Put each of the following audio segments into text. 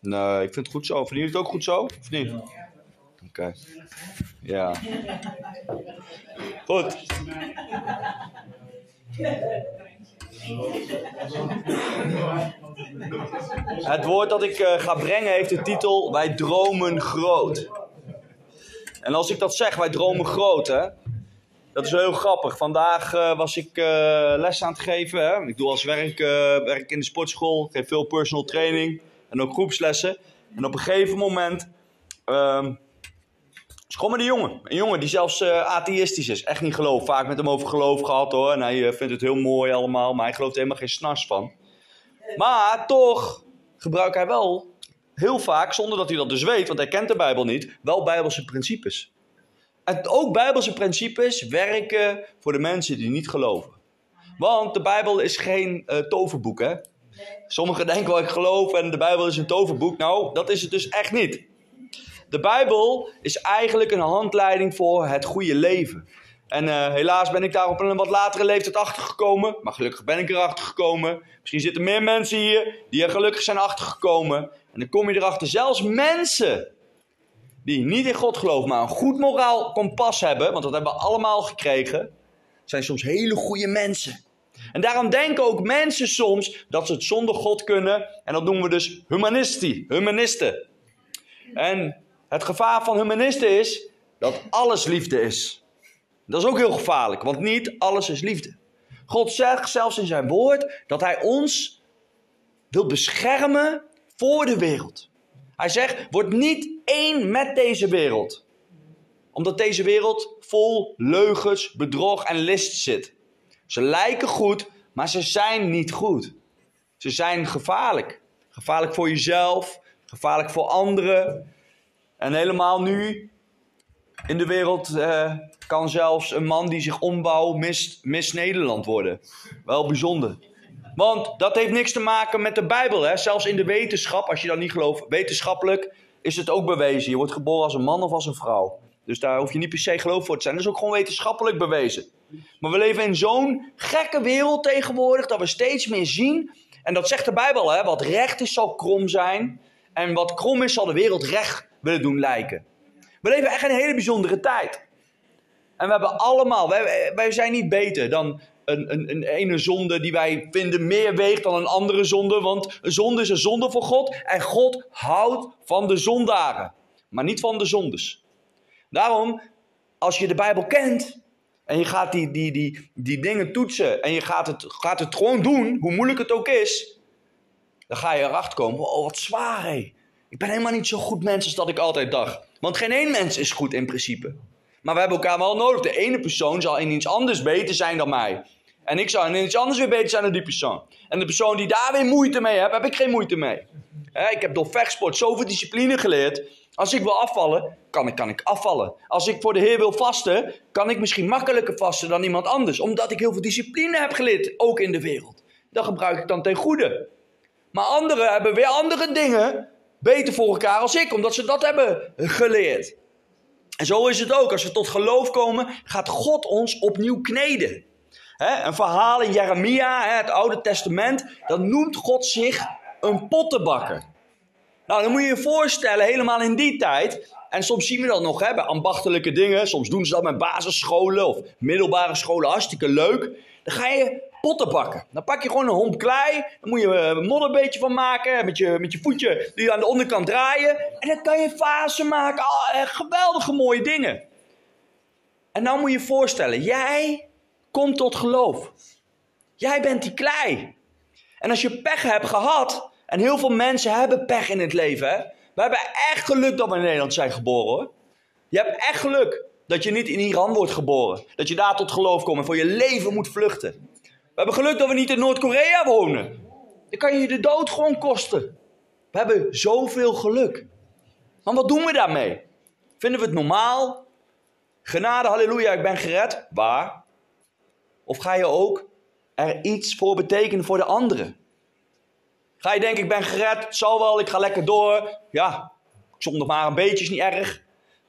Nee, ik vind het goed zo. Vinden jullie het ook goed zo? Of niet? Oké. Ja. Goed. Het woord dat ik eh, ga brengen heeft de titel Wij dromen groot. En als ik dat zeg, wij dromen groot, hè. Dat is wel heel grappig. Vandaag eh, was ik eh, les aan het geven. Hè? Ik doe als werk, werk in de sportschool. Geef veel personal training. En ook groepslessen. En op een gegeven moment... ehm is een jongen. Een jongen die zelfs eh, atheïstisch is. Echt niet geloof. Vaak met hem over geloof gehad hoor. En hij eh, vindt het heel mooi allemaal. Maar hij gelooft er helemaal geen snars van. Maar toch gebruikt hij wel heel vaak, zonder dat hij dat dus weet, want hij kent de Bijbel niet, wel Bijbelse principes. En ook Bijbelse principes werken voor de mensen die niet geloven. Want de Bijbel is geen eh, toverboek, hè? Sommigen denken wel, ik geloof en de Bijbel is een toverboek. Nou, dat is het dus echt niet. De Bijbel is eigenlijk een handleiding voor het goede leven. En eh, helaas ben ik daar op een wat latere leeftijd achtergekomen. Maar gelukkig ben ik erachter gekomen. Misschien zitten meer mensen hier die er gelukkig zijn achtergekomen. En dan kom je erachter, zelfs mensen die niet in God geloven, maar een goed moraal kompas hebben, want dat hebben we allemaal gekregen, zijn soms hele goede mensen. En daarom denken ook mensen soms dat ze het zonder God kunnen. En dat noemen we dus humanisti, humanisten. En het gevaar van humanisten is dat alles liefde is. Dat is ook heel gevaarlijk, want niet alles is liefde. God zegt zelfs in zijn woord dat hij ons wil beschermen voor de wereld. Hij zegt, word niet één met deze wereld. Omdat deze wereld vol leugens, bedrog en list zit. Ze lijken goed, maar ze zijn niet goed. Ze zijn gevaarlijk. Gevaarlijk voor jezelf, gevaarlijk voor anderen. En helemaal nu in de wereld eh, kan zelfs een man die zich ombouwt Miss, Miss Nederland worden. Wel bijzonder. Want dat heeft niks te maken met de Bijbel. Hè? Zelfs in de wetenschap, als je dat niet gelooft, wetenschappelijk is het ook bewezen. Je wordt geboren als een man of als een vrouw. Dus daar hoef je niet per se geloof voor te zijn. Dat is ook gewoon wetenschappelijk bewezen. Maar we leven in zo'n gekke wereld tegenwoordig dat we steeds meer zien. En dat zegt de Bijbel, hè? wat recht is zal krom zijn. En wat krom is zal de wereld recht willen doen lijken. We leven echt in een hele bijzondere tijd. En we hebben allemaal, wij, wij zijn niet beter dan een, een, een ene zonde die wij vinden meer weegt dan een andere zonde. Want een zonde is een zonde voor God. En God houdt van de zondaren, maar niet van de zondes. Daarom, als je de Bijbel kent en je gaat die, die, die, die dingen toetsen en je gaat het, gaat het gewoon doen, hoe moeilijk het ook is, dan ga je erachter komen, oh wat zwaar hé. Ik ben helemaal niet zo goed mens als dat ik altijd dacht. Want geen één mens is goed in principe. Maar we hebben elkaar wel nodig. De ene persoon zal in iets anders beter zijn dan mij. En ik zou in iets anders weer beter zijn dan die persoon. En de persoon die daar weer moeite mee heeft, heb ik geen moeite mee. Ik heb door vechtsport zoveel discipline geleerd. Als ik wil afvallen, kan ik, kan ik afvallen. Als ik voor de Heer wil vasten, kan ik misschien makkelijker vasten dan iemand anders. Omdat ik heel veel discipline heb geleerd, ook in de wereld. Dat gebruik ik dan ten goede. Maar anderen hebben weer andere dingen beter voor elkaar als ik, omdat ze dat hebben geleerd. En zo is het ook. Als we tot geloof komen, gaat God ons opnieuw kneden. Een verhaal in Jeremia, het Oude Testament, dan noemt God zich een pottenbakker. Nou, dan moet je je voorstellen, helemaal in die tijd, en soms zien we dat nog hè, bij ambachtelijke dingen, soms doen ze dat met basisscholen of middelbare scholen, hartstikke leuk. Dan ga je potten bakken. Dan pak je gewoon een homp klei, dan moet je een modderbeetje van maken, met je, met je voetje die je aan de onderkant draaien. En dan kan je vazen maken, oh, geweldige mooie dingen. En nou moet je je voorstellen, jij komt tot geloof. Jij bent die klei. En als je pech hebt gehad, en heel veel mensen hebben pech in het leven. Hè? We hebben echt geluk dat we in Nederland zijn geboren. Je hebt echt geluk dat je niet in Iran wordt geboren. Dat je daar tot geloof komt en voor je leven moet vluchten. We hebben geluk dat we niet in Noord-Korea wonen. Dan kan je je de dood gewoon kosten. We hebben zoveel geluk. Maar wat doen we daarmee? Vinden we het normaal? Genade, halleluja, ik ben gered. Waar? Of ga je ook er iets voor betekenen voor de anderen? Ga je denken, ik ben gered, zal wel, ik ga lekker door. Ja, zondag maar een beetje is niet erg.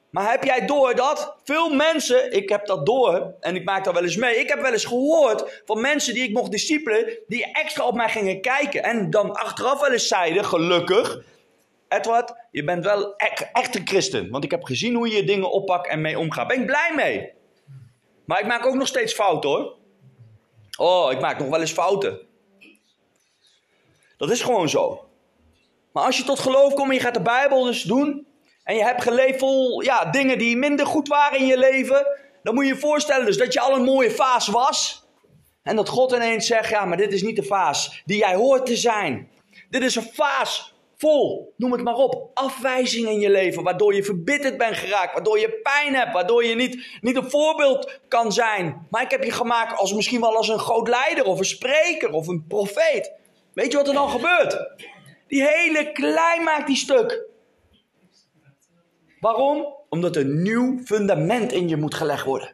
Maar heb jij door dat veel mensen, ik heb dat door en ik maak dat wel eens mee. Ik heb wel eens gehoord van mensen die ik mocht discipelen, die extra op mij gingen kijken. En dan achteraf wel eens zeiden, gelukkig, Edward, je bent wel echt een christen. Want ik heb gezien hoe je dingen oppakt en mee omgaat. Ben ik blij mee. Maar ik maak ook nog steeds fouten hoor. Oh, ik maak nog wel eens fouten. Dat is gewoon zo. Maar als je tot geloof komt en je gaat de Bijbel dus doen. En je hebt geleefd vol ja, dingen die minder goed waren in je leven. Dan moet je je voorstellen dus dat je al een mooie fase was. En dat God ineens zegt, ja maar dit is niet de fase die jij hoort te zijn. Dit is een fase vol, noem het maar op, afwijzing in je leven. Waardoor je verbitterd bent geraakt, waardoor je pijn hebt, waardoor je niet, niet een voorbeeld kan zijn. Maar ik heb je gemaakt als misschien wel als een groot leider of een spreker of een profeet. Weet je wat er dan gebeurt? Die hele klei maakt die stuk. Waarom? Omdat een nieuw fundament in je moet gelegd worden.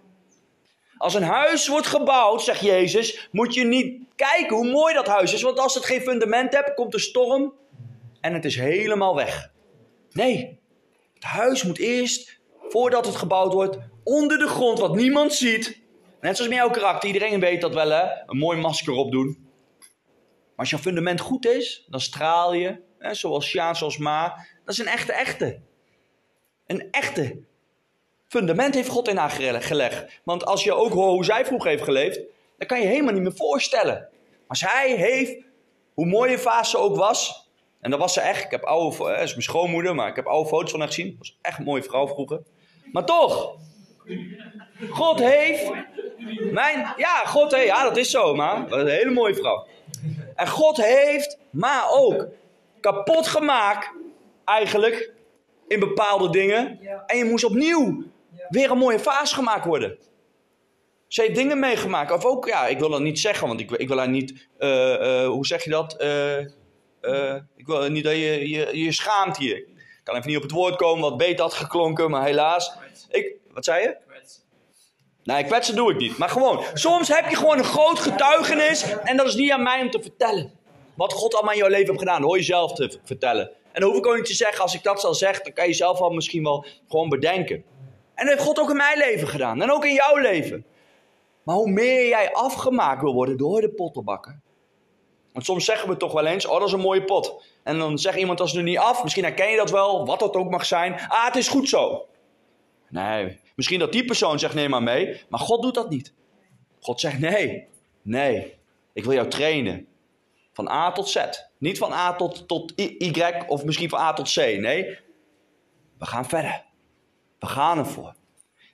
Als een huis wordt gebouwd, zegt Jezus, moet je niet kijken hoe mooi dat huis is. Want als het geen fundament hebt, komt een storm en het is helemaal weg. Nee, het huis moet eerst, voordat het gebouwd wordt, onder de grond, wat niemand ziet. Net zoals met jouw karakter, iedereen weet dat wel hè, een mooi masker opdoen. Maar als je fundament goed is, dan straal je, hè, zoals Sjaan, zoals Ma. Dat is een echte echte. Een echte fundament heeft God in haar gelegd. Want als je ook hoort hoe zij vroeger heeft geleefd, dan kan je helemaal niet meer voorstellen. Maar zij heeft, hoe mooi je fase ook was, en dat was ze echt. Ik heb oude, dat is mijn schoonmoeder, maar ik heb oude foto's van haar gezien. Dat was echt een mooie vrouw vroeger. Maar toch, God heeft mijn, ja, God heeft, ja, dat is zo, maar een hele mooie vrouw. En God heeft, maar ook kapot gemaakt, eigenlijk, in bepaalde dingen. En je moest opnieuw weer een mooie fase gemaakt worden. Ze heeft dingen meegemaakt. Of ook, ja, ik wil dat niet zeggen, want ik, ik wil haar niet, uh, uh, hoe zeg je dat? Uh, ik wil niet dat je, je je schaamt hier. Ik kan even niet op het woord komen wat beter had geklonken, maar helaas. Ik, wat zei je? Nee, kwetsen doe ik niet. Maar gewoon, soms heb je gewoon een groot getuigenis en dat is niet aan mij om te vertellen. Wat God allemaal in jouw leven heeft gedaan, dat hoor je zelf te vertellen. En dan hoef ik ook niet te zeggen, als ik dat zal zeggen, dan kan je zelf al misschien wel gewoon bedenken. En dat heeft God ook in mijn leven gedaan en ook in jouw leven. Maar hoe meer jij afgemaakt wil worden door de pottenbakken. Want soms zeggen we toch wel eens, oh dat is een mooie pot. En dan zegt iemand als er niet af, misschien herken je dat wel, wat dat ook mag zijn. Ah, het is goed zo. Nee, misschien dat die persoon zegt neem maar mee, maar God doet dat niet. God zegt nee, nee, ik wil jou trainen. Van A tot Z. Niet van A tot, tot Y of misschien van A tot C. Nee, we gaan verder. We gaan ervoor.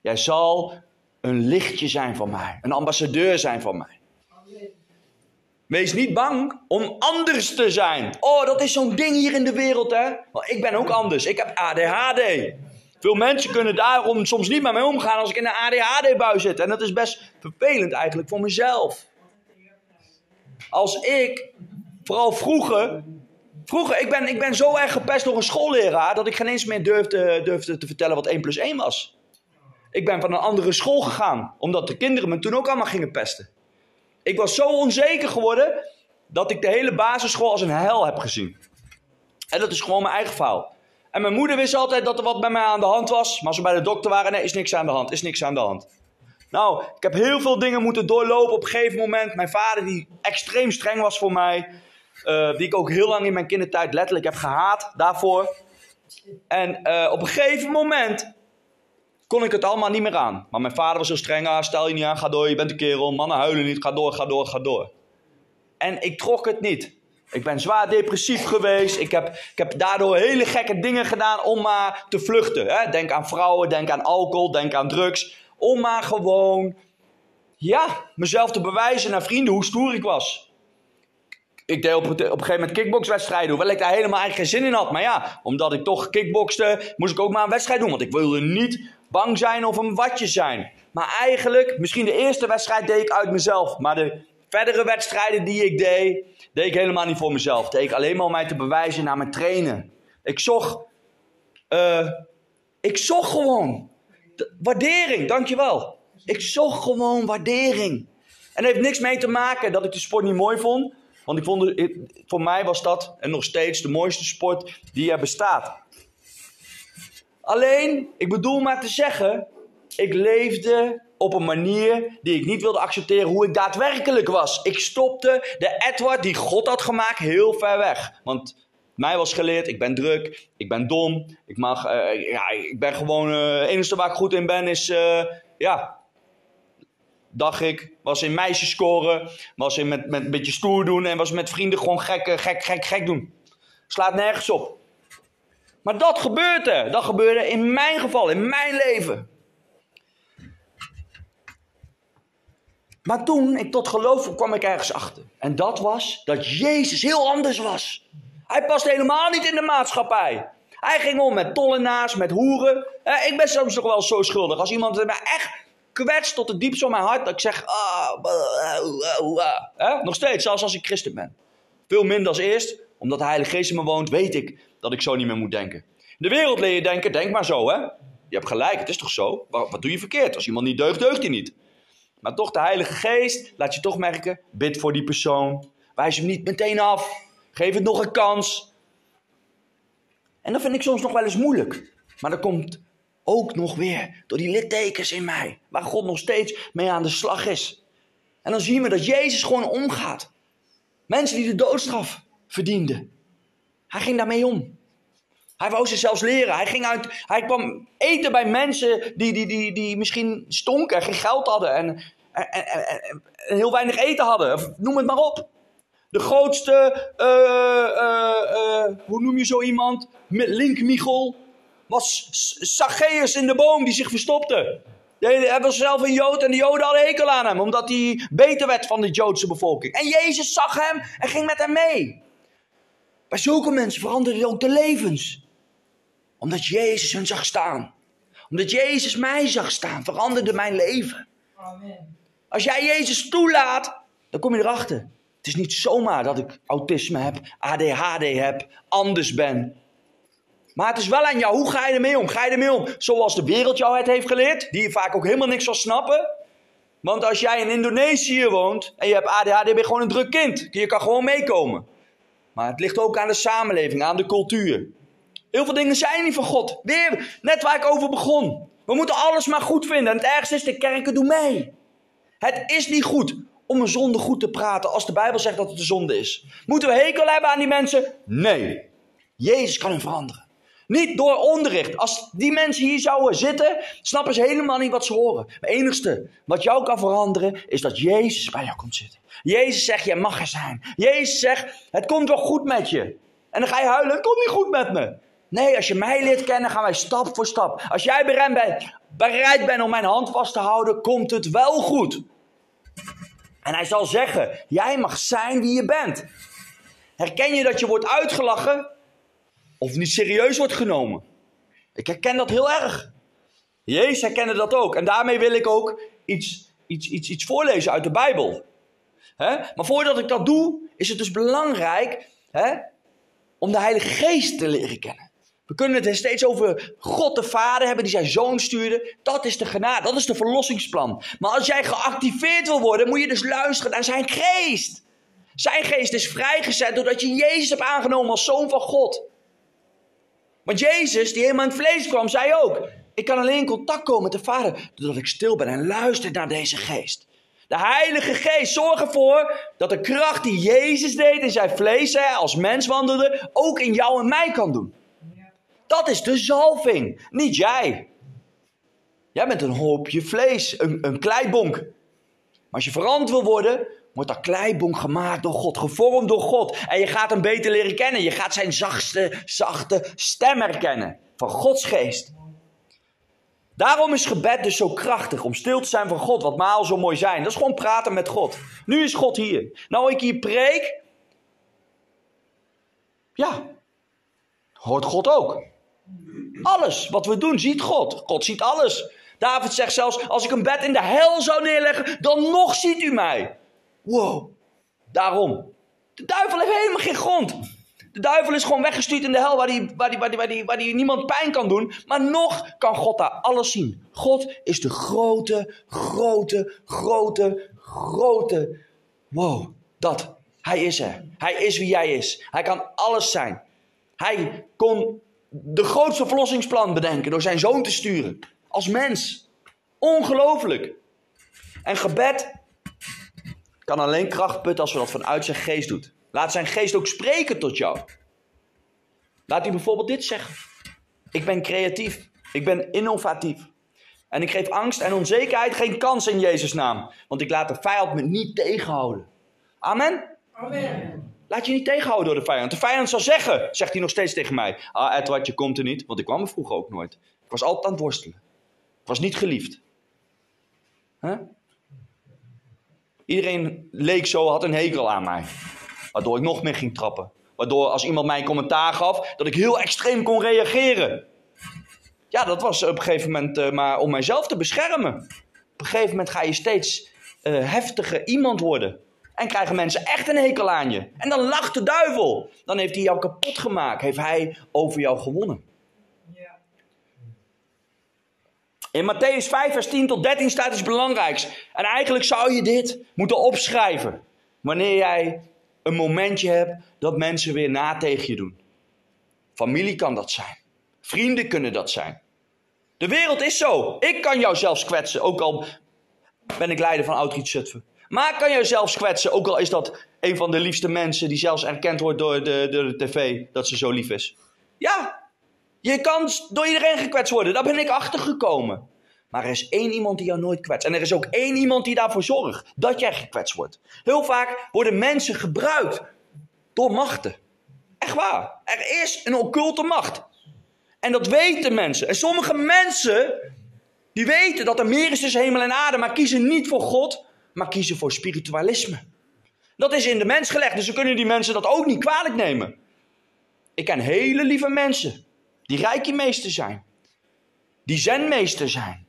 Jij zal een lichtje zijn van mij. Een ambassadeur zijn van mij. Wees niet bang om anders te zijn. Oh, dat is zo'n ding hier in de wereld, hè? ik ben ook anders. Ik heb ADHD. Veel mensen kunnen daarom soms niet met mij omgaan als ik in een ADHD-bui zit. En dat is best vervelend eigenlijk voor mezelf. Als ik, vooral vroeger, vroeger, ik ben, ik ben zo erg gepest door een schoolleraar dat ik geen eens meer durfde, durfde te vertellen wat 1 plus 1 was. Ik ben van een andere school gegaan, omdat de kinderen me toen ook allemaal gingen pesten. Ik was zo onzeker geworden dat ik de hele basisschool als een hel heb gezien. En dat is gewoon mijn eigen verhaal. En mijn moeder wist altijd dat er wat bij mij aan de hand was. Maar we bij de dokter waren, nee, is niks aan de hand, is niks aan de hand. Nou, ik heb heel veel dingen moeten doorlopen op een gegeven moment. Mijn vader, die extreem streng was voor mij. Uh, die ik ook heel lang in mijn kindertijd letterlijk heb gehaat daarvoor. En uh, op een gegeven moment kon ik het allemaal niet meer aan. Maar mijn vader was zo streng, ah, stel je niet aan, ga door, je bent een kerel, mannen huilen niet, ga door, ga door, ga door. En ik trok het niet. Ik ben zwaar depressief geweest. Ik heb, ik heb daardoor hele gekke dingen gedaan om maar te vluchten. Hè? Denk aan vrouwen, denk aan alcohol, denk aan drugs. Om maar gewoon, ja, mezelf te bewijzen naar vrienden hoe stoer ik was. Ik deed op, een gegeven moment kickboxwedstrijden, hoewel ik daar helemaal eigenlijk geen zin in had. Maar ja, omdat ik toch kickboxte, moest ik ook maar een wedstrijd doen. Want ik wilde niet bang zijn of een watje zijn. Maar eigenlijk, misschien de eerste wedstrijd deed ik uit mezelf. Maar de verdere wedstrijden die ik deed, deed ik helemaal niet voor mezelf. Deed ik alleen maar om mij te bewijzen naar mijn trainen. Ik zocht eh, ik zocht gewoon de- waardering, dankjewel. Ik zocht gewoon waardering. En het heeft niks mee te maken dat ik de sport niet mooi vond. Want ik vond, voor mij was dat en nog steeds de mooiste sport die er bestaat. Alleen, ik bedoel maar te zeggen, ik leefde op een manier die ik niet wilde accepteren hoe ik daadwerkelijk was. Ik stopte de Edward die God had gemaakt heel ver weg. Want mij was geleerd, ik ben druk, ik ben dom, ik mag, eh, ja, ik ben gewoon, het enige waar ik goed in ben is, eh, ja, dacht ik, was in meisjes scoren, was in met, met een beetje stoer doen en was met vrienden gewoon gek, gek, gek, gek doen. Slaat nergens op. Maar dat gebeurde. Dat gebeurde in mijn geval, in mijn leven. Maar toen ik tot geloof kwam, ik ergens achter. En dat was dat Jezus heel anders was. Hij past helemaal niet in de maatschappij. Hij ging om met tollenaars, met hoeren. Ik ben soms nog wel zo schuldig. Als iemand mij echt kwetst tot het diepste van mijn hart, dat ik zeg... Ah? Nog steeds, zelfs als ik christen ben. Veel minder als eerst, omdat de Heilige Geest in me woont, weet ik dat ik zo niet meer moet denken. De wereld leer je denken, denk maar zo hè. Je hebt gelijk, het is toch zo? Wat doe je verkeerd? Als iemand niet deugt, deugt hij niet. Maar toch, de Heilige Geest laat je toch merken, bid voor die persoon. Wijs hem niet meteen af. Geef het nog een kans. En dat vind ik soms nog wel eens moeilijk. Maar dat komt ook nog weer door die littekens in mij. Waar God nog steeds mee aan de slag is. En dan zien we dat Jezus gewoon omgaat. Mensen die de doodstraf verdienden. Hij ging daarmee om. Hij wou ze zelfs leren. Hij, ging uit, hij kwam eten bij mensen die, die, die, die misschien stonken en geen geld hadden. En, en, en, heel weinig eten hadden. Noem het maar op. De grootste, eh, eh, eh, hoe noem je zo iemand? Met Link Michel. Was Zacchaeus in de boom die zich verstopte. Hij was zelf een Jood en de Joden hadden hekel aan hem. Omdat hij beter werd van de Joodse bevolking. En Jezus zag hem en ging met hem mee. Bij zulke mensen veranderden ook de levens. Omdat Jezus hun zag staan. Omdat Jezus mij zag staan, veranderde mijn leven. Amen. Als jij Jezus toelaat, dan kom je erachter. Het is niet zomaar dat ik autisme heb, ADHD heb, anders ben. Maar het is wel aan jou. Hoe ga je ermee om? Ga je ermee om zoals de wereld jou het heeft geleerd? Die je vaak ook helemaal niks zal snappen. Want als jij in Indonesië woont en je hebt ADHD, ben je gewoon een druk kind. Je kan gewoon meekomen. Maar het ligt ook aan de samenleving, aan de cultuur. Heel veel dingen zijn niet van God. Weer, net waar ik over begon. We moeten alles maar goed vinden. En het ergste is, de kerken doen mee. Het is niet goed om een zonde goed te praten als de Bijbel zegt dat het een zonde is. Moeten we hekel hebben aan die mensen? Nee. Jezus kan hen veranderen. Niet door onderricht. Als die mensen hier zouden zitten, snappen ze helemaal niet wat ze horen. Het enigste wat jou kan veranderen, is dat Jezus bij jou komt zitten. Jezus zegt, jij mag er zijn. Jezus zegt, het komt wel goed met je. En dan ga je huilen, het komt niet goed met me. Nee, als je mij leert kennen, gaan wij stap voor stap. Als jij bereid bent, om mijn hand vast te houden, komt het wel goed. En hij zal zeggen, jij mag zijn wie je bent. Herken je dat je wordt uitgelachen of niet serieus wordt genomen? Ik herken dat heel erg. Jezus herkende dat ook. En daarmee wil ik ook iets, iets, iets, iets voorlezen uit de Bijbel. Maar voordat ik dat doe, is het dus belangrijk om de Heilige Geest te leren kennen. We kunnen het steeds over God de Vader hebben die zijn zoon stuurde. Dat is de genade, dat is de verlossingsplan. Maar als jij geactiveerd wil worden, moet je dus luisteren naar zijn geest. Zijn geest is vrijgezet doordat je Jezus hebt aangenomen als zoon van God. Want Jezus, die helemaal in het vlees kwam, zei ook: Ik kan alleen in contact komen met de Vader doordat ik stil ben en luister naar deze geest. De Heilige Geest zorgt ervoor dat de kracht die Jezus deed in zijn vlees, hè, als mens wandelde, ook in jou en mij kan doen. Dat is de zalving, niet jij. Jij bent een hoopje vlees, een, een kleibonk. Maar als je veranderd wil worden, wordt dat kleibonk gemaakt door God, gevormd door God. En je gaat hem beter leren kennen. Je gaat zijn zachtste, zachte stem herkennen van Gods geest. Daarom is gebed dus zo krachtig, om stil te zijn van God, wat maal zo mooi zijn. Dat is gewoon praten met God. Nu is God hier. Nou ik hier preek, ja, hoort God ook. Alles wat we doen, ziet God. God ziet alles. David zegt zelfs, als ik een bed in de hel zou neerleggen, dan nog ziet u mij. Wow, daarom. De duivel heeft helemaal geen grond. De duivel is gewoon weggestuurd in de hel waar die, waar, die, waar, waar, waar niemand pijn kan doen. Maar nog kan God daar alles zien. God is de grote, grote, grote, grote. Wow, dat. Hij is er. Hij is wie jij is. Hij kan alles zijn. Hij kon de grootste verlossingsplan bedenken door zijn zoon te sturen. Als mens. Ongelooflijk. En gebed kan alleen kracht putten als we dat vanuit zijn geest doen. Laat zijn geest ook spreken tot jou. Laat hij bijvoorbeeld dit zeggen. Ik ben creatief. Ik ben innovatief. En ik geef angst en onzekerheid geen kans in Jezus' naam. Want ik laat de vijand me niet tegenhouden. Amen? Amen. Laat je niet tegenhouden door de vijand. De vijand zal zeggen, zegt hij nog steeds tegen mij. Ah, Edward, je komt er niet. Want ik kwam er vroeger ook nooit. Ik was altijd aan het worstelen. Ik was niet geliefd. Iedereen leek zo, had een hekel aan mij. Waardoor ik nog meer ging trappen. Waardoor als iemand mij een commentaar gaf, dat ik heel extreem kon reageren. Ja, dat was op een gegeven moment uh, maar om mijzelf te beschermen. Op een gegeven moment ga je steeds uh, heftiger iemand worden. En krijgen mensen echt een hekel aan je. En dan lacht de duivel. Dan heeft hij jou kapot gemaakt. Heeft hij over jou gewonnen. In Matthäus 5, vers 10 tot 13 staat iets belangrijks. En eigenlijk zou je dit moeten opschrijven. Wanneer jij een momentje hebt dat mensen weer na tegen je doen. Familie kan dat zijn. Vrienden kunnen dat zijn. De wereld is zo. Ik kan jou zelfs kwetsen, ook al ben ik leider van Outreach Zutphen. Maar kan jou zelfs kwetsen, ook al is dat een van de liefste mensen die zelfs erkend wordt door de, de, de tv dat ze zo lief is. Ja, je kan door iedereen gekwetst worden. Daar ben ik achter gekomen. Maar er is één iemand die jou nooit kwetst. En er is ook één iemand die daarvoor zorgt dat jij gekwetst wordt. Heel vaak worden mensen gebruikt door machten. Echt waar. Er is een occulte macht. En dat weten mensen. En sommige mensen, die weten dat er meer is tussen hemel en aarde, maar kiezen niet voor God, maar kiezen voor spiritualisme. Dat is in de mens gelegd, dus we kunnen die mensen dat ook niet kwalijk nemen. Ik ken hele lieve mensen die reiki-meester zijn, die zenmeester zijn,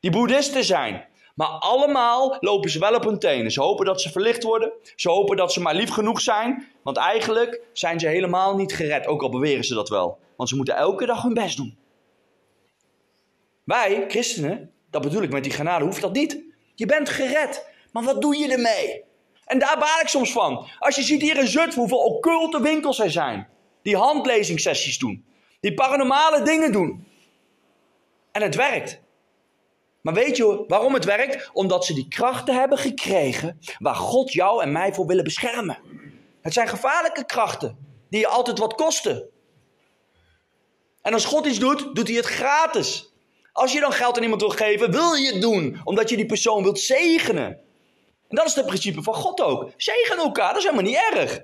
die boeddhisten zijn. Maar allemaal lopen ze wel op hun tenen. Ze hopen dat ze verlicht worden. Ze hopen dat ze maar lief genoeg zijn. Want eigenlijk zijn ze helemaal niet gered. Ook al beweren ze dat wel. Want ze moeten elke dag hun best doen. Wij, christenen, dat bedoel ik met die genade, hoeft dat niet. Je bent gered. Maar wat doe je ermee? En daar baal ik soms van. Als je ziet hier in Zutphen hoeveel occulte winkels er zijn. Die handlezingssessies doen. Die paranormale dingen doen. En het werkt. Maar weet je waarom het werkt? Omdat ze die krachten hebben gekregen waar God jou en mij voor willen beschermen. Het zijn gevaarlijke krachten die je altijd wat kosten. En als God iets doet, doet hij het gratis. Als je dan geld aan iemand wil geven, wil je het doen, omdat je die persoon wilt zegenen. En dat is het principe van God ook. Zegen elkaar, dat is helemaal niet erg.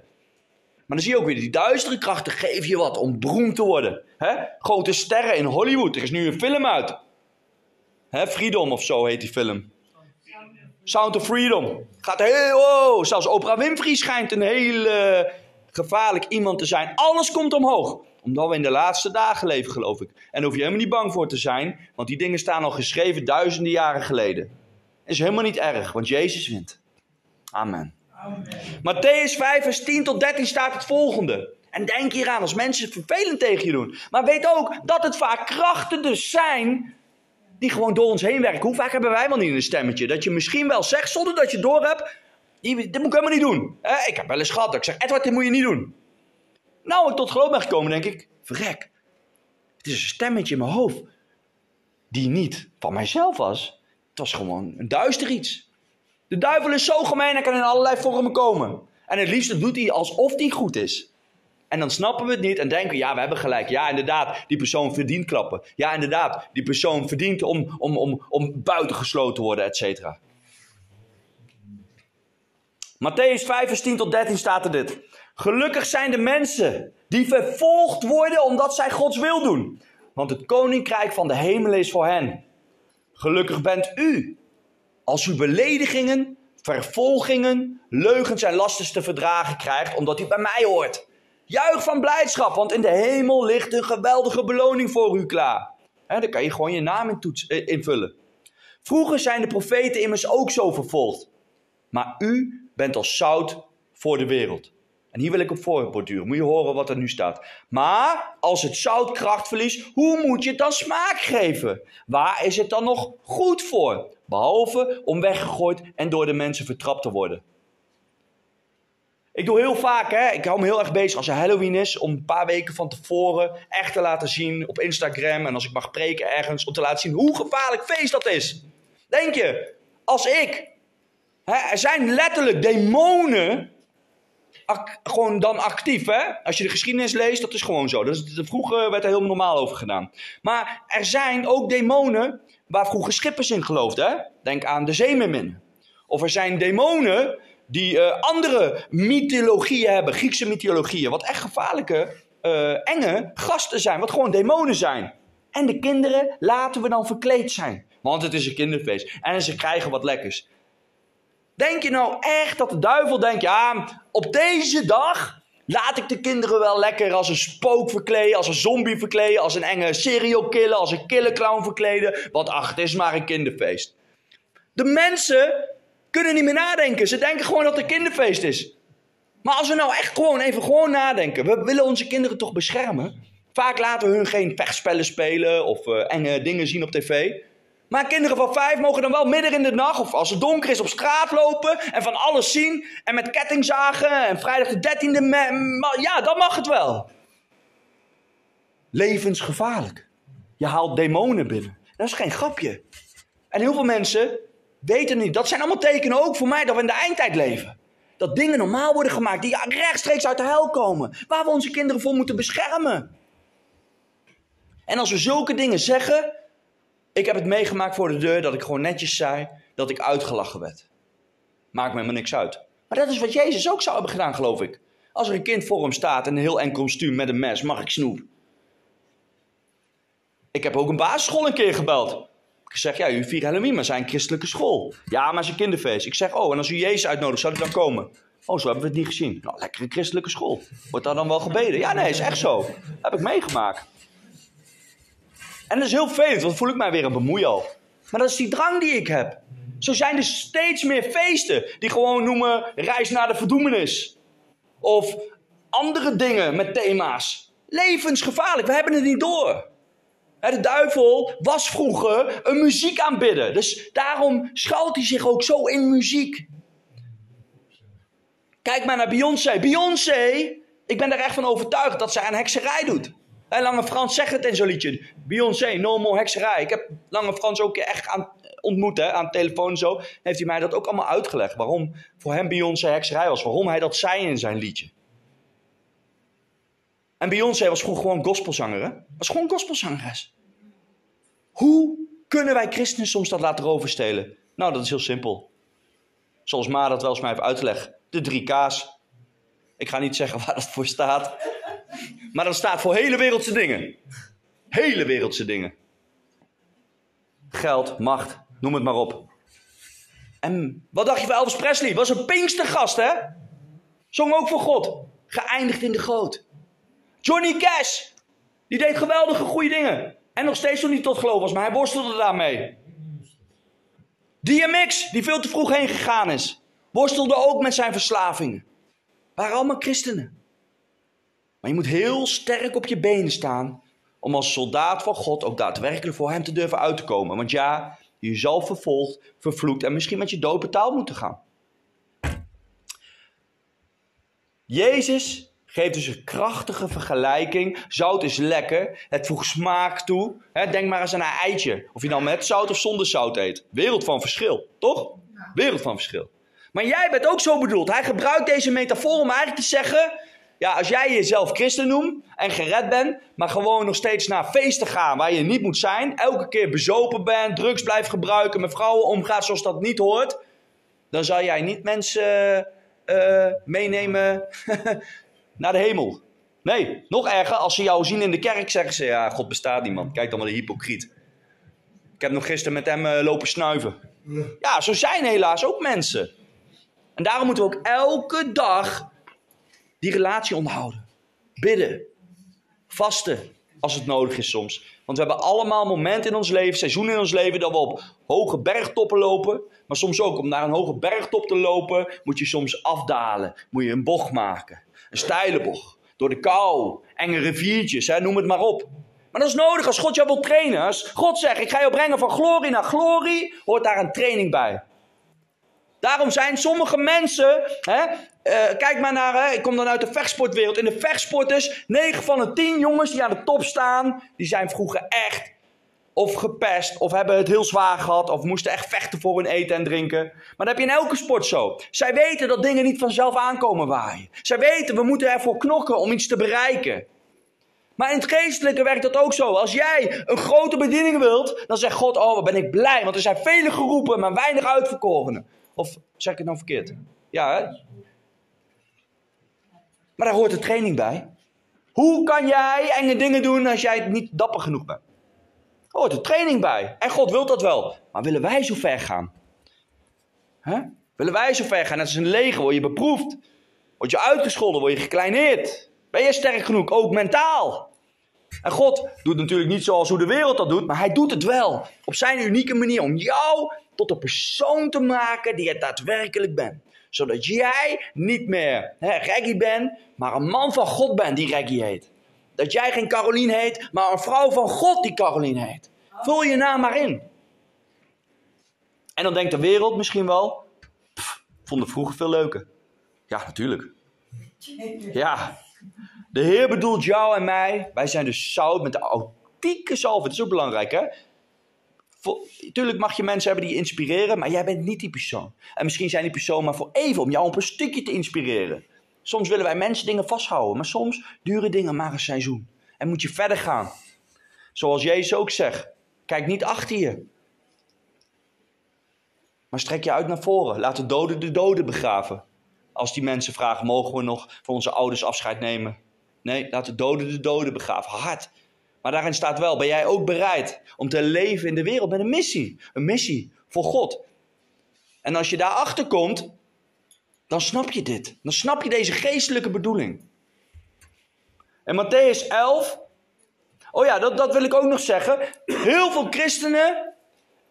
Maar dan zie je ook weer, die duistere krachten geven je wat om beroemd te worden. Grote sterren in Hollywood, er is nu een film uit. Freedom of zo heet die film. Sound of Freedom. Gaat heel, oh, zelfs Oprah Winfrey schijnt een heel gevaarlijk iemand te zijn. Alles komt omhoog omdat we in de laatste dagen leven, geloof ik. En daar hoef je helemaal niet bang voor te zijn, want die dingen staan al geschreven duizenden jaren geleden. Is helemaal niet erg, want Jezus wint. Amen. Matthäus 5, vers 10 tot 13 staat het volgende. En denk hieraan als mensen vervelend tegen je doen. Maar weet ook dat het vaak krachten dus zijn die gewoon door ons heen werken. Hoe vaak hebben wij wel niet een stemmetje? Dat je misschien wel zegt zonder dat je door hebt. Dit moet ik helemaal niet doen. Ik heb wel eens gehad dat ik zeg, Edward, dit moet je niet doen. Nou, ik tot geloof ben gekomen, denk ik, verrek. Het is een stemmetje in mijn hoofd. Die niet van mijzelf was. Het was gewoon een duister iets. De duivel is zo gemeen, hij kan in allerlei vormen komen. En het liefste doet hij alsof hij goed is. En dan snappen we het niet en denken, ja, we hebben gelijk. Ja, inderdaad, die persoon verdient klappen. Ja, inderdaad, die persoon verdient om, om, om, om buitengesloten te worden, et cetera. Matthäus 5, vers 10 tot 13 staat er dit. Gelukkig zijn de mensen die vervolgd worden omdat zij Gods wil doen. Want het koninkrijk van de hemel is voor hen. Gelukkig bent u als u beledigingen, vervolgingen, leugens en lasten te verdragen krijgt omdat u bij mij hoort. Juich van blijdschap, want in de hemel ligt een geweldige beloning voor u klaar. He, dan kan je gewoon je naam in toets, eh, invullen. Vroeger zijn de profeten immers ook zo vervolgd. Maar u bent als zout voor de wereld. En hier wil ik op voorborduren. Moet je horen wat er nu staat. Maar als het zout verliest, hoe moet je het dan smaak geven? Waar is het dan nog goed voor? Behalve om weggegooid en door de mensen vertrapt te worden. Ik doe heel vaak, hè, ik hou me heel erg bezig als er Halloween is, om een paar weken van tevoren echt te laten zien op Instagram en als ik mag preken ergens, om te laten zien hoe gevaarlijk feest dat is. Denk je, als ik, hè, er zijn letterlijk demonen gewoon dan actief, hè? Als je de geschiedenis leest, dat is gewoon zo. Dat is, vroeger werd er heel normaal over gedaan. Maar er zijn ook demonen waar vroeger schippers in geloofden, hè? Denk aan de zeemermin. Of er zijn demonen die uh, andere mythologieën hebben, Griekse mythologieën, wat echt gevaarlijke, uh, enge gasten zijn, wat gewoon demonen zijn. En de kinderen laten we dan verkleed zijn, want het is een kinderfeest en ze krijgen wat lekkers. Denk je nou echt dat de duivel denkt, ja, op deze dag laat ik de kinderen wel lekker als een spook verkleden, als een zombie verkleden, als een enge serial killer, als een killer clown verkleden, want ach, het is maar een kinderfeest. De mensen kunnen niet meer nadenken. Ze denken gewoon dat het een kinderfeest is. Maar als we nou echt gewoon even gewoon nadenken. We willen onze kinderen toch beschermen. Vaak laten we hun geen vechtspellen spelen of uh, enge dingen zien op tv. Maar kinderen van vijf mogen dan wel midden in de nacht of als het donker is op straat lopen en van alles zien. En met kettingzagen en vrijdag de dertiende. Ja, dan mag het wel. Levensgevaarlijk. Je haalt demonen binnen. Dat is geen grapje. En heel veel mensen weten niet. Dat zijn allemaal tekenen ook voor mij dat we in de eindtijd leven. Dat dingen normaal worden gemaakt die rechtstreeks uit de hel komen. Waar we onze kinderen voor moeten beschermen. En als we zulke dingen zeggen. Ik heb het meegemaakt voor de deur dat ik gewoon netjes zei dat ik uitgelachen werd. Maakt me maar niks uit. Maar dat is wat Jezus ook zou hebben gedaan, geloof ik. Als er een kind voor hem staat in een heel enkel kostuum met een mes, mag ik snoep. Ik heb ook een basisschool een keer gebeld. Ik zeg, ja, u viert Halloween, maar zijn christelijke school. Ja, maar een kinderfeest. Ik zeg, oh, en als u Jezus uitnodigt, zou hij dan komen? Oh, zo hebben we het niet gezien. Nou, lekkere christelijke school. Wordt daar dan wel gebeden? Ja, nee, is echt zo. Dat heb ik meegemaakt. En dat is heel vervelend, want voel ik mij weer een bemoeial. Maar dat is die drang die ik heb. Zo zijn er steeds meer feesten die gewoon noemen reis naar de verdoemenis. Of andere dingen met thema's. Levensgevaarlijk, we hebben het niet door. De duivel was vroeger een muziek aanbidden. Dus daarom schuilt hij zich ook zo in muziek. Kijk maar naar Beyoncé. Beyoncé, ik ben er echt van overtuigd dat zij aan hekserij doet. En Lange Frans zegt het in zo'n liedje. Beyoncé, no more hekserij. Ik heb Lange Frans ook echt aan, ontmoet, hè, aan de telefoon en zo. Heeft hij mij dat ook allemaal uitgelegd. Waarom voor hem Beyoncé hekserij was. Waarom hij dat zei in zijn liedje. En Beyoncé was gewoon, gewoon gospelzanger? Was gewoon gospelzangeres. Hoe kunnen wij christenen soms dat laten overstelen? Nou, dat is heel simpel. Zoals Ma dat wel eens mij heeft uitgelegd. De drie K's. Ik ga niet zeggen waar dat voor staat. Maar dat staat voor hele wereldse dingen. Hele wereldse dingen. Geld, macht, noem het maar op. En wat dacht je van Elvis Presley? Was een pinkstergast, hè? Zong ook voor God. Geëindigd in de goot. Johnny Cash, die deed geweldige goede dingen. En nog steeds nog niet tot geloof was, maar hij worstelde daarmee. DMX, die veel te vroeg heen gegaan is, worstelde ook met zijn verslavingen. Waren allemaal christenen. Maar je moet heel sterk op je benen staan om als soldaat van God ook daadwerkelijk voor hem te durven uit te komen. Want ja, je zal vervolgd, vervloekt en misschien met je dood betaald moeten gaan. Jezus Geef dus een krachtige vergelijking. Zout is lekker. Het voegt smaak toe. denk maar eens aan een eitje. Of je nou met zout of zonder zout eet. Wereld van verschil, toch? Wereld van verschil. Maar jij bent ook zo bedoeld. Hij gebruikt deze metafoor om eigenlijk te zeggen... Ja, als jij jezelf christen noemt en gered bent... maar gewoon nog steeds naar feesten gaan waar je niet moet zijn... elke keer bezopen bent, drugs blijft gebruiken... met vrouwen omgaat zoals dat niet hoort... dan zal jij niet mensen uh, meenemen naar de hemel. Nee, nog erger, als ze jou zien in de kerk, zeggen ze: Ja, God bestaat niet, man. Kijk dan maar de hypocriet. Ik heb nog gisteren met hem uh, lopen snuiven. Ja, zo zijn helaas ook mensen. En daarom moeten we ook elke dag die relatie onderhouden. Bidden. Vasten, als het nodig is soms. Want we hebben allemaal momenten in ons leven, seizoenen in ons leven, dat we op hoge bergtoppen lopen. Maar soms ook om naar een hoge bergtop te lopen, moet je soms afdalen. Moet je een bocht maken. Een steile bocht. Door de kou, enge riviertjes, hè, noem het maar op. Maar dat is nodig als God jou wil trainen. Als God zegt, ik ga jou brengen van glorie naar glorie, hoort daar een training bij. Daarom zijn sommige mensen, hè, eh, kijk maar naar, hè, ik kom dan uit de vechtsportwereld. In de vechtsporters, 9 van de 10 jongens die aan de top staan, die zijn vroeger echt of gepest, of hebben het heel zwaar gehad, of moesten echt vechten voor hun eten en drinken. Maar dat heb je in elke sport zo. Zij weten dat dingen niet vanzelf aankomen waaien. Zij weten, we moeten ervoor knokken om iets te bereiken. Maar in het geestelijke werkt dat ook zo. Als jij een grote bediening wilt, dan zegt God, oh wat ben ik blij, want er zijn vele geroepen, maar weinig uitverkorenen. Of zeg ik het nou verkeerd? Ja, hè? Maar daar hoort de training bij. Hoe kan jij enge dingen doen als jij niet dapper genoeg bent? Er hoort de training bij. En God wil dat wel. Maar willen wij zo ver gaan? Huh? Willen wij zo ver gaan? Net als een leger word je beproefd. Word je uitgescholden, word je gekleineerd. Ben je sterk genoeg, ook mentaal? En God doet natuurlijk niet zoals hoe de wereld dat doet, maar hij doet het wel. Op zijn unieke manier om jou tot de persoon te maken die je daadwerkelijk bent. Zodat jij niet meer Reggie bent, maar een man van God bent die Reggie heet. Dat jij geen Carolien heet, maar een vrouw van God die Carolien heet. Vul je naam maar in. En dan denkt de wereld misschien wel, pff, vond vroeger veel leuker. Ja, natuurlijk. Ja, de Heer bedoelt jou en mij. Wij zijn dus zout met de authentieke zalven. Dat is ook belangrijk, hè? Tuurlijk mag je mensen hebben die je inspireren, maar jij bent niet die persoon. En misschien zijn die persoon maar voor even, om jou op een stukje te inspireren. Soms willen wij mensen dingen vasthouden, maar soms duren dingen maar een seizoen. En moet je verder gaan. Zoals Jezus ook zegt, kijk niet achter je. Maar strek je uit naar voren. Laat de doden de doden begraven. Als die mensen vragen, mogen we nog van onze ouders afscheid nemen? Nee, laat de doden de doden begraven. Hard. Maar daarin staat wel, ben jij ook bereid om te leven in de wereld met een missie? Een missie voor God. En als je daarachter komt, dan snap je dit. Dan snap je deze geestelijke bedoeling. En Matthäus 11. Oh ja, dat, dat wil ik ook nog zeggen. Heel veel christenen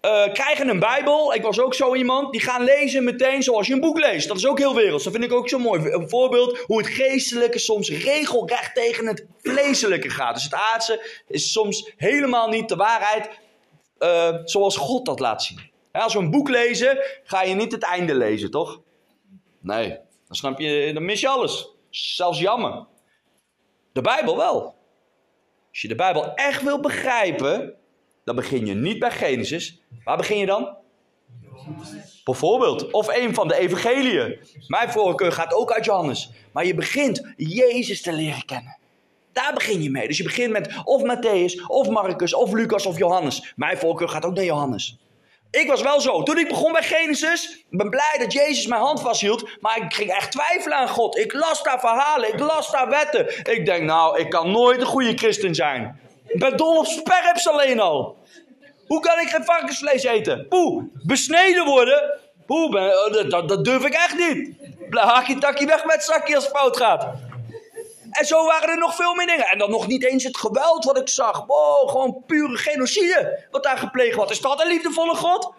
uh, krijgen een Bijbel. Ik was ook zo iemand. Die gaan lezen meteen zoals je een boek leest. Dat is ook heel werelds. Dat vind ik ook zo mooi. Een voorbeeld hoe het geestelijke soms regelrecht tegen het vleeselijke gaat. Dus het aardse is soms helemaal niet de waarheid uh, zoals God dat laat zien. als we een boek lezen, ga je niet het einde lezen, toch? Nee, dan snap je, dan mis je alles. Zelfs jammer. De Bijbel wel. Als je de Bijbel echt wil begrijpen, dan begin je niet bij Genesis. Waar begin je dan? Bijvoorbeeld. Of een van de evangeliën. Mijn voorkeur gaat ook uit Johannes. Maar je begint Jezus te leren kennen. Daar begin je mee. Dus je begint met of Matthäus, of Marcus, of Lucas, of Johannes. Mijn voorkeur gaat ook naar Johannes. Ik was wel zo. Toen ik begon bij Genesis, ben blij dat Jezus mijn hand vasthield. Maar ik ging echt twijfelen aan God. Ik las daar verhalen, ik las daar wetten. Ik denk, nou, ik kan nooit een goede christen zijn. Ik ben dol op sperps alleen al. Hoe kan ik geen varkensvlees eten? Poeh, besneden worden? Poeh, oh, dat, dat, durf ik echt niet. Haakje takje weg met zakje als het fout gaat. En zo waren er nog veel meer dingen. En dan nog niet eens het geweld wat ik zag. Oh, gewoon pure genocide wat daar gepleegd wordt. Is dat een liefdevolle God?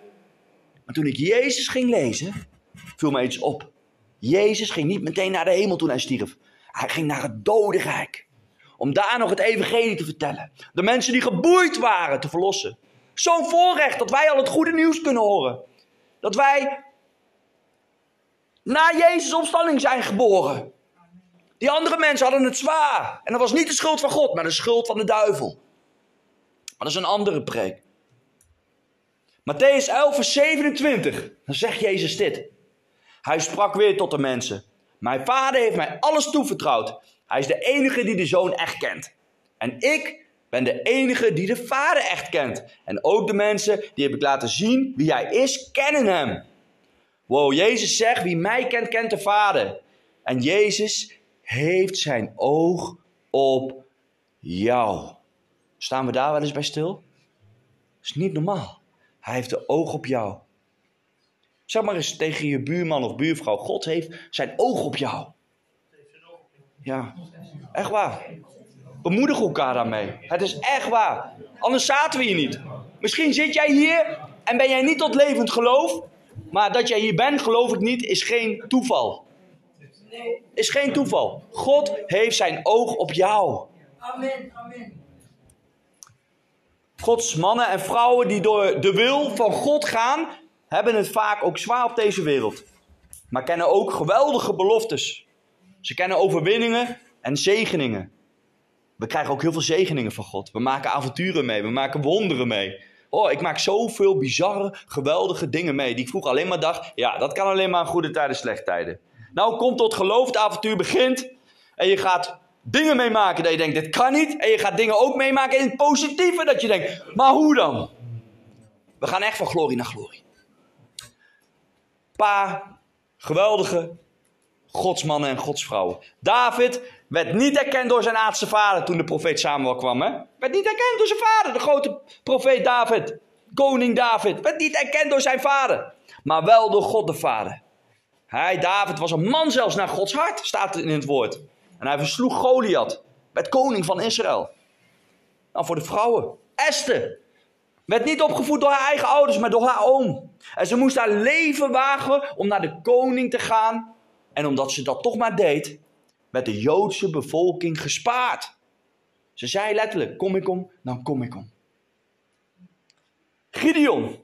Maar toen ik Jezus ging lezen, viel me iets op. Jezus ging niet meteen naar de hemel toen hij stierf. Hij ging naar het dodenrijk. Om daar nog het evangelie te vertellen. De mensen die geboeid waren te verlossen. Zo'n voorrecht dat wij al het goede nieuws kunnen horen. Dat wij na Jezus' opstanding zijn geboren. Die andere mensen hadden het zwaar. En dat was niet de schuld van God, maar de schuld van de duivel. Maar dat is een andere preek. Matthäus 11, vers 27. Dan zegt Jezus dit. Hij sprak weer tot de mensen. Mijn vader heeft mij alles toevertrouwd. Hij is de enige die de zoon echt kent. En ik ben de enige die de vader echt kent. En ook de mensen die heb ik laten zien wie hij is, kennen hem. Wow, Jezus zegt, wie mij kent, kent de vader. En Jezus heeft zijn oog op jou. Staan we daar wel eens bij stil? Dat is niet normaal. Hij heeft de oog op jou. Zeg maar eens tegen je buurman of buurvrouw: God heeft zijn oog op jou. Ja, echt waar. Bemoedig elkaar daarmee. Het is echt waar. Anders zaten we hier niet. Misschien zit jij hier en ben jij niet tot levend geloof. Maar dat jij hier bent, geloof ik niet, is geen toeval. Is geen toeval. God heeft zijn oog op jou. Amen, amen. Gods mannen en vrouwen die door de wil van God gaan, hebben het vaak ook zwaar op deze wereld. Maar kennen ook geweldige beloftes. Ze kennen overwinningen en zegeningen. We krijgen ook heel veel zegeningen van God. We maken avonturen mee, we maken wonderen mee. Oh, ik maak zoveel bizarre, geweldige dingen mee. Die ik vroeger alleen maar dacht, ja, dat kan alleen maar goede tijden, slechte tijden. Nou, komt tot geloof, het avontuur begint. En je gaat dingen meemaken dat je denkt, dit kan niet. En je gaat dingen ook meemaken in het positieve dat je denkt, maar hoe dan? We gaan echt van glorie naar glorie. Paar geweldige godsmannen en godsvrouwen. David werd niet erkend door zijn aardse vader toen de profeet Samuel kwam. Hè? Werd niet erkend door zijn vader, de grote profeet David. Koning David. Werd niet erkend door zijn vader. Maar wel door God de Vader. Hij, David, was een man zelfs naar Gods hart, staat in het woord. En hij versloeg Goliath. Werd koning van Israël. Nou, voor de vrouwen. Esther. Werd niet opgevoed door haar eigen ouders, maar door haar oom. En ze moest haar leven wagen om naar de koning te gaan. En omdat ze dat toch maar deed, werd de Joodse bevolking gespaard. Ze zei letterlijk: Kom ik om, dan kom ik om. Gideon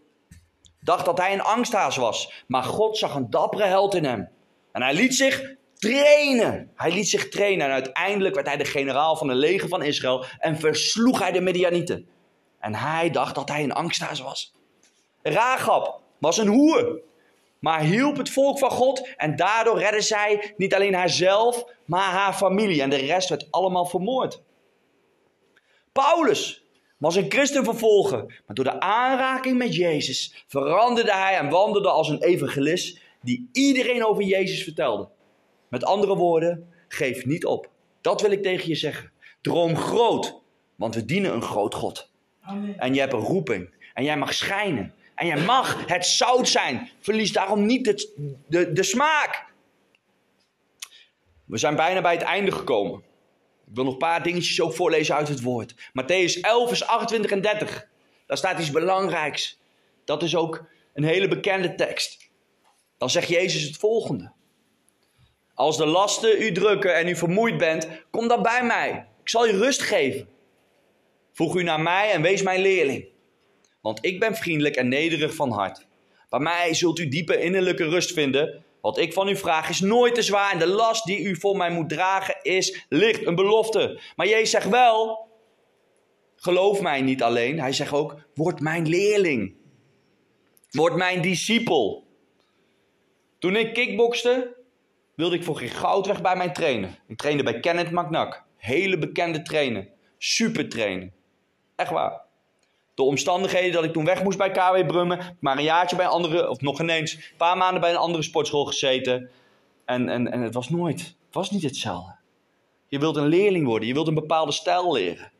dacht dat hij een angsthaas was, maar God zag een dappere held in hem. En hij liet zich trainen. Hij liet zich trainen en uiteindelijk werd hij de generaal van het leger van Israël en versloeg hij de Midianieten. En hij dacht dat hij een angsthaas was. Rahab was een hoer, maar hielp het volk van God en daardoor redde zij niet alleen haarzelf, maar haar familie en de rest werd allemaal vermoord. Paulus was een christenvervolger, maar door de aanraking met Jezus veranderde hij en wandelde als een evangelist die iedereen over Jezus vertelde. Met andere woorden, geef niet op. Dat wil ik tegen je zeggen. Droom groot, want we dienen een groot God. Amen. En je hebt een roeping. En jij mag schijnen. En jij mag het zout zijn. Verlies daarom niet de, de smaak. We zijn bijna bij het einde gekomen. Ik wil nog een paar dingetjes ook voorlezen uit het woord. Matthäus 11, vers 28 en 30. Daar staat iets belangrijks. Dat is ook een hele bekende tekst. Dan zegt Jezus het volgende. Als de lasten u drukken en u vermoeid bent, kom dan bij mij. Ik zal je rust geven. Voeg u naar mij en wees mijn leerling. Want ik ben vriendelijk en nederig van hart. Bij mij zult u diepe innerlijke rust vinden. Wat ik van u vraag is nooit te zwaar en de last die u voor mij moet dragen is licht, een belofte. Maar Jezus zegt wel, geloof mij niet alleen. Hij zegt ook, word mijn leerling. Word mijn discipel. Toen ik kickbokste, wilde ik voor geen goud weg bij mijn trainer. Ik trainde bij Kenneth McNack. Hele bekende trainer. Super trainer. Echt waar. De omstandigheden dat ik toen weg moest bij KW Brummen. Maar een jaartje bij een andere, of nog ineens, een paar maanden bij een andere sportschool gezeten. En, en, en het was nooit, het was niet hetzelfde. Je wilt een leerling worden, je wilt een bepaalde stijl leren.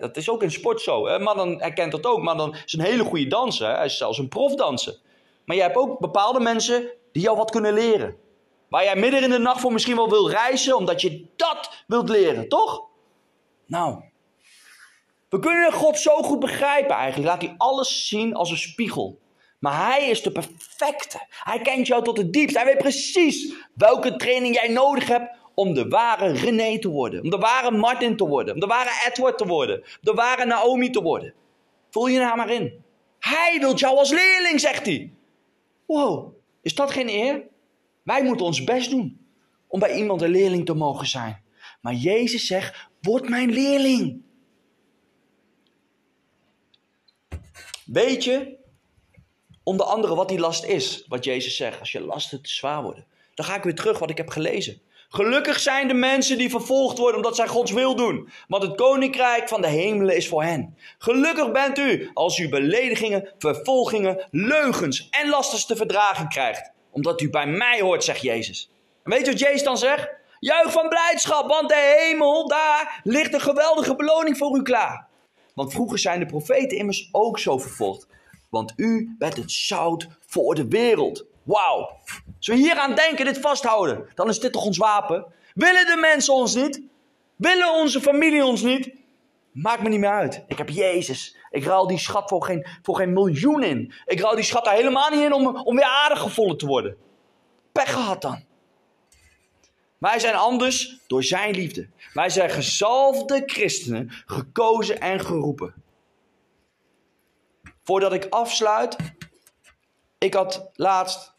Dat is ook in sport zo. Hè? Maar dan herkent dat ook. Maar dan is een hele goede danser. Hij is zelfs een profdanser. Maar je hebt ook bepaalde mensen die jou wat kunnen leren. Waar jij midden in de nacht voor misschien wel wil reizen, omdat je dat wilt leren, toch? Nou, we kunnen God zo goed begrijpen eigenlijk. Laat hij alles zien als een spiegel. Maar hij is de perfecte. Hij kent jou tot het diepst. Hij weet precies welke training jij nodig hebt om de ware René te worden. Om de ware Martin te worden. Om de ware Edward te worden. Om de ware Naomi te worden. Voel je nou maar in. Hij wil jou als leerling, zegt hij. Wow, is dat geen eer? Wij moeten ons best doen om bij iemand een leerling te mogen zijn. Maar Jezus zegt, word mijn leerling. Weet je, onder andere wat die last is, wat Jezus zegt, als je lasten te zwaar worden. Dan ga ik weer terug wat ik heb gelezen. Gelukkig zijn de mensen die vervolgd worden omdat zij Gods wil doen. Want het koninkrijk van de hemelen is voor hen. Gelukkig bent u als u beledigingen, vervolgingen, leugens en lasters te verdragen krijgt. Omdat u bij mij hoort, zegt Jezus. En weet je wat Jezus dan zegt? Juich van blijdschap, want de hemel, daar ligt een geweldige beloning voor u klaar. Want vroeger zijn de profeten immers ook zo vervolgd. Want u bent het zout voor de wereld. Wauw. Als we hier aan denken, dit vasthouden, dan is dit toch ons wapen? Willen de mensen ons niet? Willen onze familie ons niet? Maakt me niet meer uit. Ik heb Jezus. Ik ruil die schat voor geen, voor geen miljoen in. Ik ruil die schat daar helemaal niet in om, om weer aardig gevonden te worden. Pech gehad dan. Wij zijn anders door zijn liefde. Wij zijn gezalfde christenen, gekozen en geroepen. Voordat ik afsluit, ik had laatst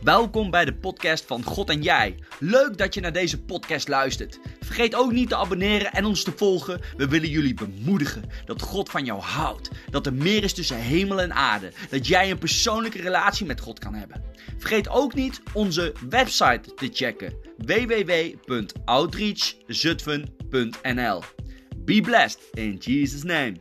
Welkom bij de podcast van God en Jij. Leuk dat je naar deze podcast luistert. Vergeet ook niet te abonneren en ons te volgen. We willen jullie bemoedigen dat God van jou houdt. Dat er meer is tussen hemel en aarde. Dat jij een persoonlijke relatie met God kan hebben. Vergeet ook niet onze website te checken: www.outreachzutphen.nl. Be blessed in Jesus' name.